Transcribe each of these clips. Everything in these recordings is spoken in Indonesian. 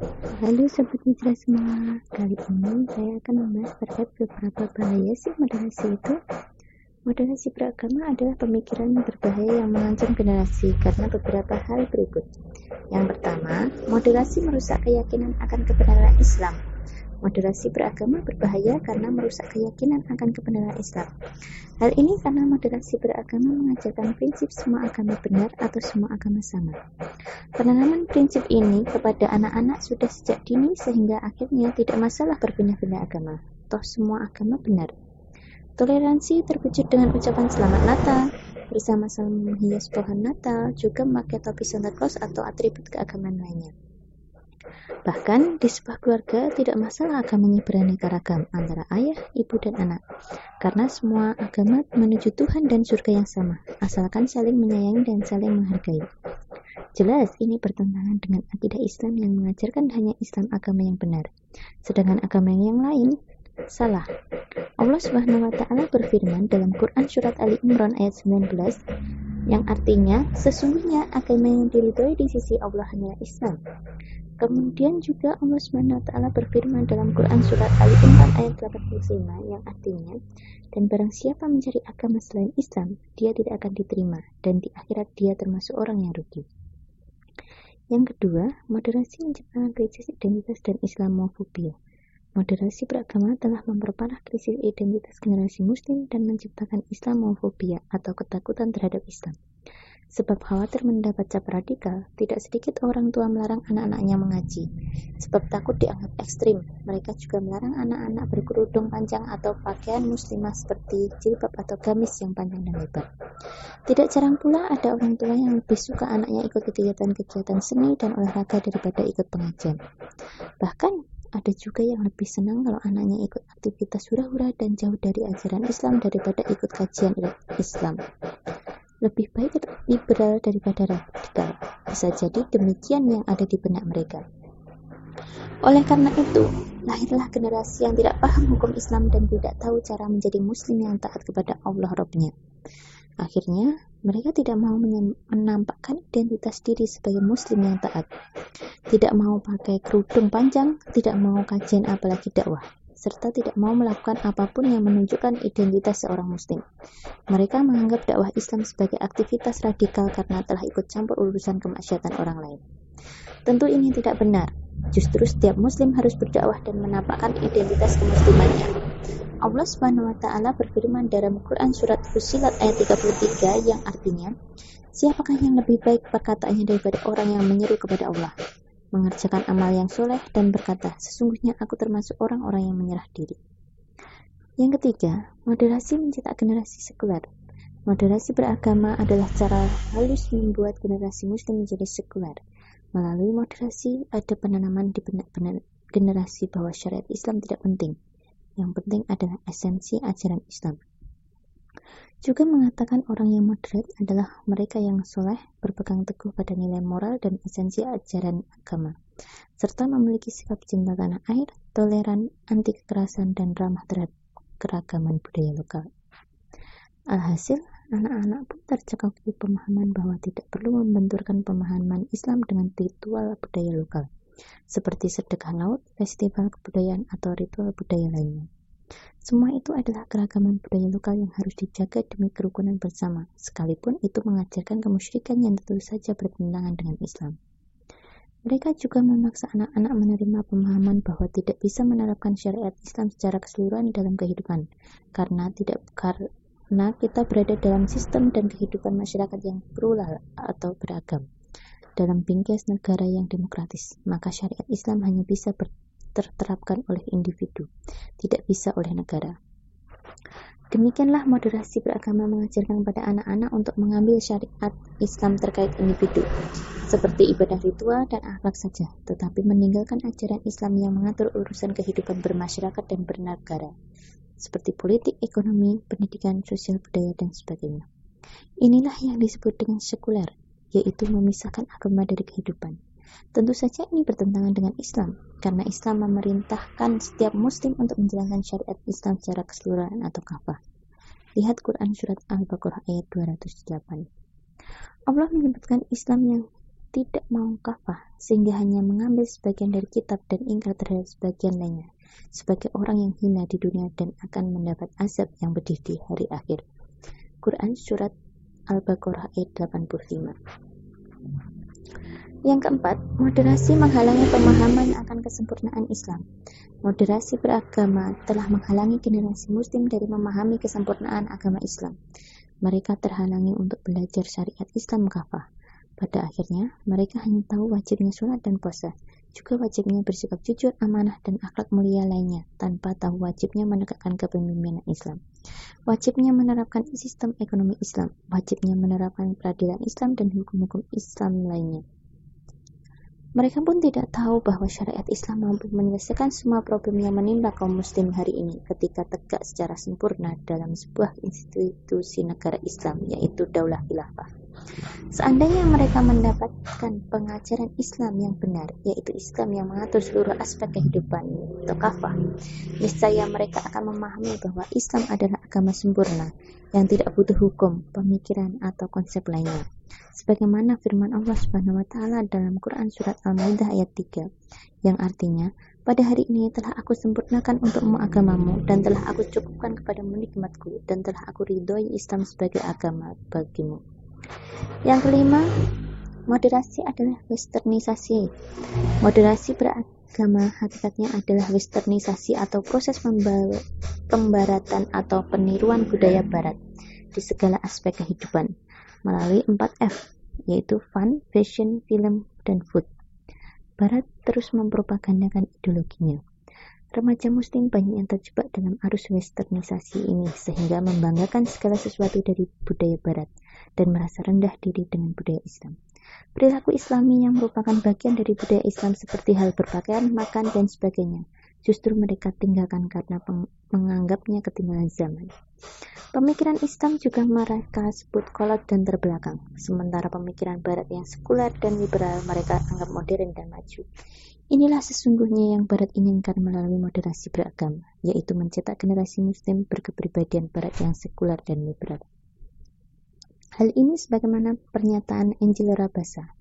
Halo Sobat Mitra semua, kali ini saya akan membahas terkait beberapa bahaya sih moderasi itu. Moderasi beragama adalah pemikiran berbahaya yang mengancam generasi karena beberapa hal berikut. Yang pertama, moderasi merusak keyakinan akan kebenaran Islam. Moderasi beragama berbahaya karena merusak keyakinan akan kebenaran Islam. Hal ini karena moderasi beragama mengajarkan prinsip semua agama benar atau semua agama sama. Penanaman prinsip ini kepada anak-anak sudah sejak dini sehingga akhirnya tidak masalah berpindah-pindah agama. Toh semua agama benar. Toleransi terwujud dengan ucapan selamat Natal, bersama-sama menghias pohon Natal, juga memakai topi Santa Claus atau atribut keagamaan lainnya. Bahkan di sebuah keluarga tidak masalah agamanya beraneka ragam antara ayah, ibu, dan anak. Karena semua agama menuju Tuhan dan surga yang sama, asalkan saling menyayangi dan saling menghargai. Jelas ini bertentangan dengan akidah Islam yang mengajarkan hanya Islam agama yang benar, sedangkan agama yang lain salah. Allah Subhanahu wa taala berfirman dalam Quran surat Ali Imran ayat 19 yang artinya sesungguhnya agama yang diridhoi di sisi Allah hanyalah Islam. Kemudian juga Allah SWT berfirman dalam Quran Surat Ali Imran ayat 85 yang artinya, dan barang siapa mencari agama selain Islam, dia tidak akan diterima, dan di akhirat dia termasuk orang yang rugi. Yang kedua, moderasi menciptakan krisis identitas dan Islamofobia. Moderasi beragama telah memperparah krisis identitas generasi muslim dan menciptakan Islamofobia atau ketakutan terhadap Islam. Sebab khawatir mendapat cap radikal, tidak sedikit orang tua melarang anak-anaknya mengaji. Sebab takut dianggap ekstrim, mereka juga melarang anak-anak berkerudung panjang atau pakaian muslimah seperti jilbab atau gamis yang panjang dan lebar. Tidak jarang pula ada orang tua yang lebih suka anaknya ikut kegiatan-kegiatan seni dan olahraga daripada ikut pengajian. Bahkan ada juga yang lebih senang kalau anaknya ikut aktivitas hura-hura dan jauh dari ajaran Islam daripada ikut kajian Islam lebih baik liberal daripada radikal. Bisa jadi demikian yang ada di benak mereka. Oleh karena itu, lahirlah generasi yang tidak paham hukum Islam dan tidak tahu cara menjadi muslim yang taat kepada Allah Rabbnya. Akhirnya, mereka tidak mau menampakkan identitas diri sebagai muslim yang taat. Tidak mau pakai kerudung panjang, tidak mau kajian apalagi dakwah serta tidak mau melakukan apa pun yang menunjukkan identitas seorang muslim. Mereka menganggap dakwah Islam sebagai aktivitas radikal karena telah ikut campur urusan kemaksiatan orang lain. Tentu ini tidak benar. Justru setiap muslim harus berdakwah dan menampakkan identitas kemuslimannya. Allah Subhanahu wa taala berfirman dalam Quran surat Fusilat ayat 33 yang artinya, Siapakah yang lebih baik perkataannya daripada orang yang menyeru kepada Allah? mengerjakan amal yang soleh, dan berkata, sesungguhnya aku termasuk orang-orang yang menyerah diri. Yang ketiga, moderasi mencetak generasi sekuler. Moderasi beragama adalah cara halus membuat generasi muslim menjadi sekuler. Melalui moderasi, ada penanaman di benak-benak generasi bahwa syariat Islam tidak penting. Yang penting adalah esensi ajaran Islam. Juga mengatakan orang yang moderat adalah mereka yang soleh, berpegang teguh pada nilai moral dan esensi ajaran agama, serta memiliki sikap cinta tanah air, toleran, anti kekerasan, dan ramah terhadap keragaman budaya lokal. Alhasil, anak-anak pun tercekoki pemahaman bahwa tidak perlu membenturkan pemahaman Islam dengan ritual budaya lokal, seperti sedekah laut, festival kebudayaan, atau ritual budaya lainnya. Semua itu adalah keragaman budaya lokal yang harus dijaga demi kerukunan bersama, sekalipun itu mengajarkan kemusyrikan yang tentu saja bertentangan dengan Islam. Mereka juga memaksa anak-anak menerima pemahaman bahwa tidak bisa menerapkan syariat Islam secara keseluruhan dalam kehidupan, karena tidak karena kita berada dalam sistem dan kehidupan masyarakat yang plural atau beragam. Dalam bingkai negara yang demokratis, maka syariat Islam hanya bisa terterapkan oleh individu, tidak bisa oleh negara. Demikianlah moderasi beragama mengajarkan pada anak-anak untuk mengambil syariat Islam terkait individu, seperti ibadah ritual dan akhlak saja, tetapi meninggalkan ajaran Islam yang mengatur urusan kehidupan bermasyarakat dan bernegara, seperti politik, ekonomi, pendidikan, sosial budaya, dan sebagainya. Inilah yang disebut dengan sekuler, yaitu memisahkan agama dari kehidupan. Tentu saja ini bertentangan dengan Islam, karena Islam memerintahkan setiap muslim untuk menjalankan syariat Islam secara keseluruhan atau kafah. Lihat Quran Surat Al-Baqarah ayat 208. Allah menyebutkan Islam yang tidak mau kafah sehingga hanya mengambil sebagian dari kitab dan ingkar terhadap sebagian lainnya sebagai orang yang hina di dunia dan akan mendapat azab yang pedih di hari akhir. Quran Surat Al-Baqarah ayat 85 Yang keempat, moderasi menghalangi pemahaman akan kesempurnaan Islam. Moderasi beragama telah menghalangi generasi muslim dari memahami kesempurnaan agama Islam. Mereka terhalangi untuk belajar syariat Islam kafah. Pada akhirnya, mereka hanya tahu wajibnya sholat dan puasa, juga wajibnya bersikap jujur, amanah, dan akhlak mulia lainnya, tanpa tahu wajibnya menegakkan kepemimpinan Islam. Wajibnya menerapkan sistem ekonomi Islam, wajibnya menerapkan peradilan Islam dan hukum-hukum Islam lainnya. Mereka pun tidak tahu bahwa syariat Islam mampu menyelesaikan semua problem yang menimpa kaum muslim hari ini ketika tegak secara sempurna dalam sebuah institusi negara Islam yaitu Daulah Khilafah. Seandainya mereka mendapatkan pengajaran Islam yang benar, yaitu Islam yang mengatur seluruh aspek kehidupan atau kafah, niscaya mereka akan memahami bahwa Islam adalah agama sempurna yang tidak butuh hukum, pemikiran, atau konsep lainnya sebagaimana firman Allah Subhanahu wa taala dalam Quran surat Al-Maidah ayat 3 yang artinya pada hari ini telah aku sempurnakan untukmu agamamu dan telah aku cukupkan kepadamu nikmatku dan telah aku ridhoi Islam sebagai agama bagimu. Yang kelima, moderasi adalah westernisasi. Moderasi beragama hakikatnya adalah westernisasi atau proses pembaratan atau peniruan budaya barat di segala aspek kehidupan melalui 4F, yaitu fun, fashion, film, dan food. Barat terus mempropagandakan ideologinya. Remaja muslim banyak yang terjebak dalam arus westernisasi ini sehingga membanggakan segala sesuatu dari budaya barat dan merasa rendah diri dengan budaya Islam. Perilaku islami yang merupakan bagian dari budaya Islam seperti hal berpakaian, makan, dan sebagainya justru mereka tinggalkan karena menganggapnya ketinggalan zaman. Pemikiran Islam juga mereka sebut kolot dan terbelakang, sementara pemikiran Barat yang sekuler dan liberal mereka anggap modern dan maju. Inilah sesungguhnya yang Barat inginkan melalui moderasi beragama, yaitu mencetak generasi Muslim berkepribadian Barat yang sekuler dan liberal. Hal ini sebagaimana pernyataan Angel Rabasa,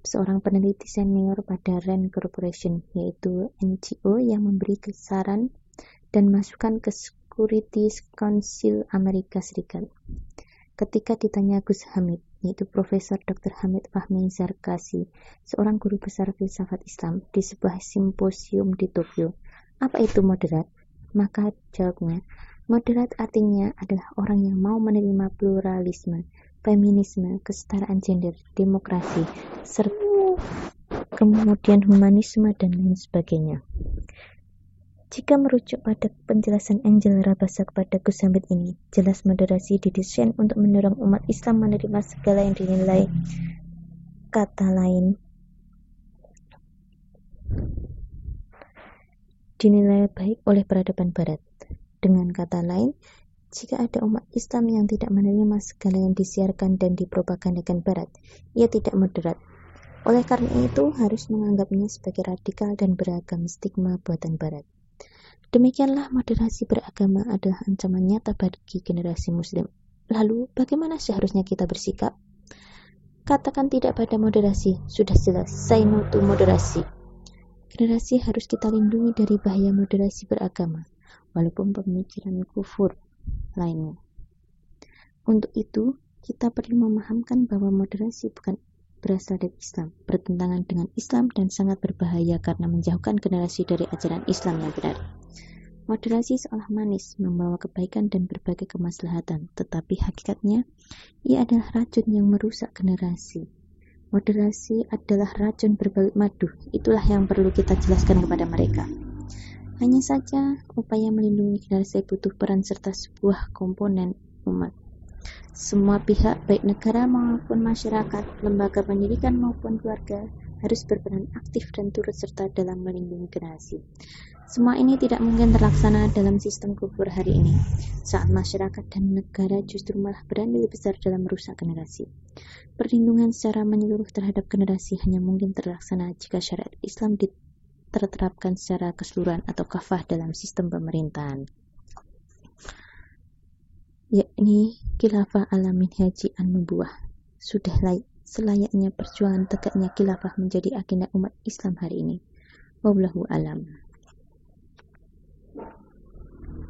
seorang peneliti senior pada RAND Corporation, yaitu NGO yang memberi saran dan masukan ke Security Council Amerika Serikat. Ketika ditanya Gus Hamid, yaitu Profesor Dr. Hamid Fahmi Zarkasi, seorang guru besar filsafat Islam di sebuah simposium di Tokyo, apa itu moderat? Maka jawabnya, moderat artinya adalah orang yang mau menerima pluralisme, feminisme, kesetaraan gender, demokrasi, serta kemudian humanisme dan lain sebagainya. Jika merujuk pada penjelasan Angel Rabasa kepada Gus Hamid ini, jelas moderasi didesain untuk mendorong umat Islam menerima segala yang dinilai kata lain dinilai baik oleh peradaban barat. Dengan kata lain, jika ada umat Islam yang tidak menerima segala yang disiarkan dan dipropagandakan barat, ia tidak moderat. Oleh karena itu, harus menganggapnya sebagai radikal dan beragam stigma buatan barat. Demikianlah moderasi beragama adalah ancaman nyata bagi generasi muslim. Lalu, bagaimana seharusnya kita bersikap? Katakan tidak pada moderasi, sudah jelas, say no to moderasi. Generasi harus kita lindungi dari bahaya moderasi beragama, walaupun pemikiran kufur lainnya. Untuk itu, kita perlu memahamkan bahwa moderasi bukan berasal dari Islam, bertentangan dengan Islam dan sangat berbahaya karena menjauhkan generasi dari ajaran Islam yang benar. Moderasi seolah manis, membawa kebaikan dan berbagai kemaslahatan, tetapi hakikatnya ia adalah racun yang merusak generasi. Moderasi adalah racun berbalik madu, itulah yang perlu kita jelaskan kepada mereka. Hanya saja, upaya melindungi generasi butuh peran serta sebuah komponen umat. Semua pihak, baik negara maupun masyarakat, lembaga pendidikan maupun keluarga, harus berperan aktif dan turut serta dalam melindungi generasi. Semua ini tidak mungkin terlaksana dalam sistem kufur hari ini, saat masyarakat dan negara justru malah berandil besar dalam merusak generasi. Perlindungan secara menyeluruh terhadap generasi hanya mungkin terlaksana jika syariat Islam diterapkan secara keseluruhan atau kafah dalam sistem pemerintahan yakni khilafah alamin haji an-nubuwah sudah selayaknya perjuangan tegaknya khilafah menjadi agenda umat Islam hari ini. Wallahu alam.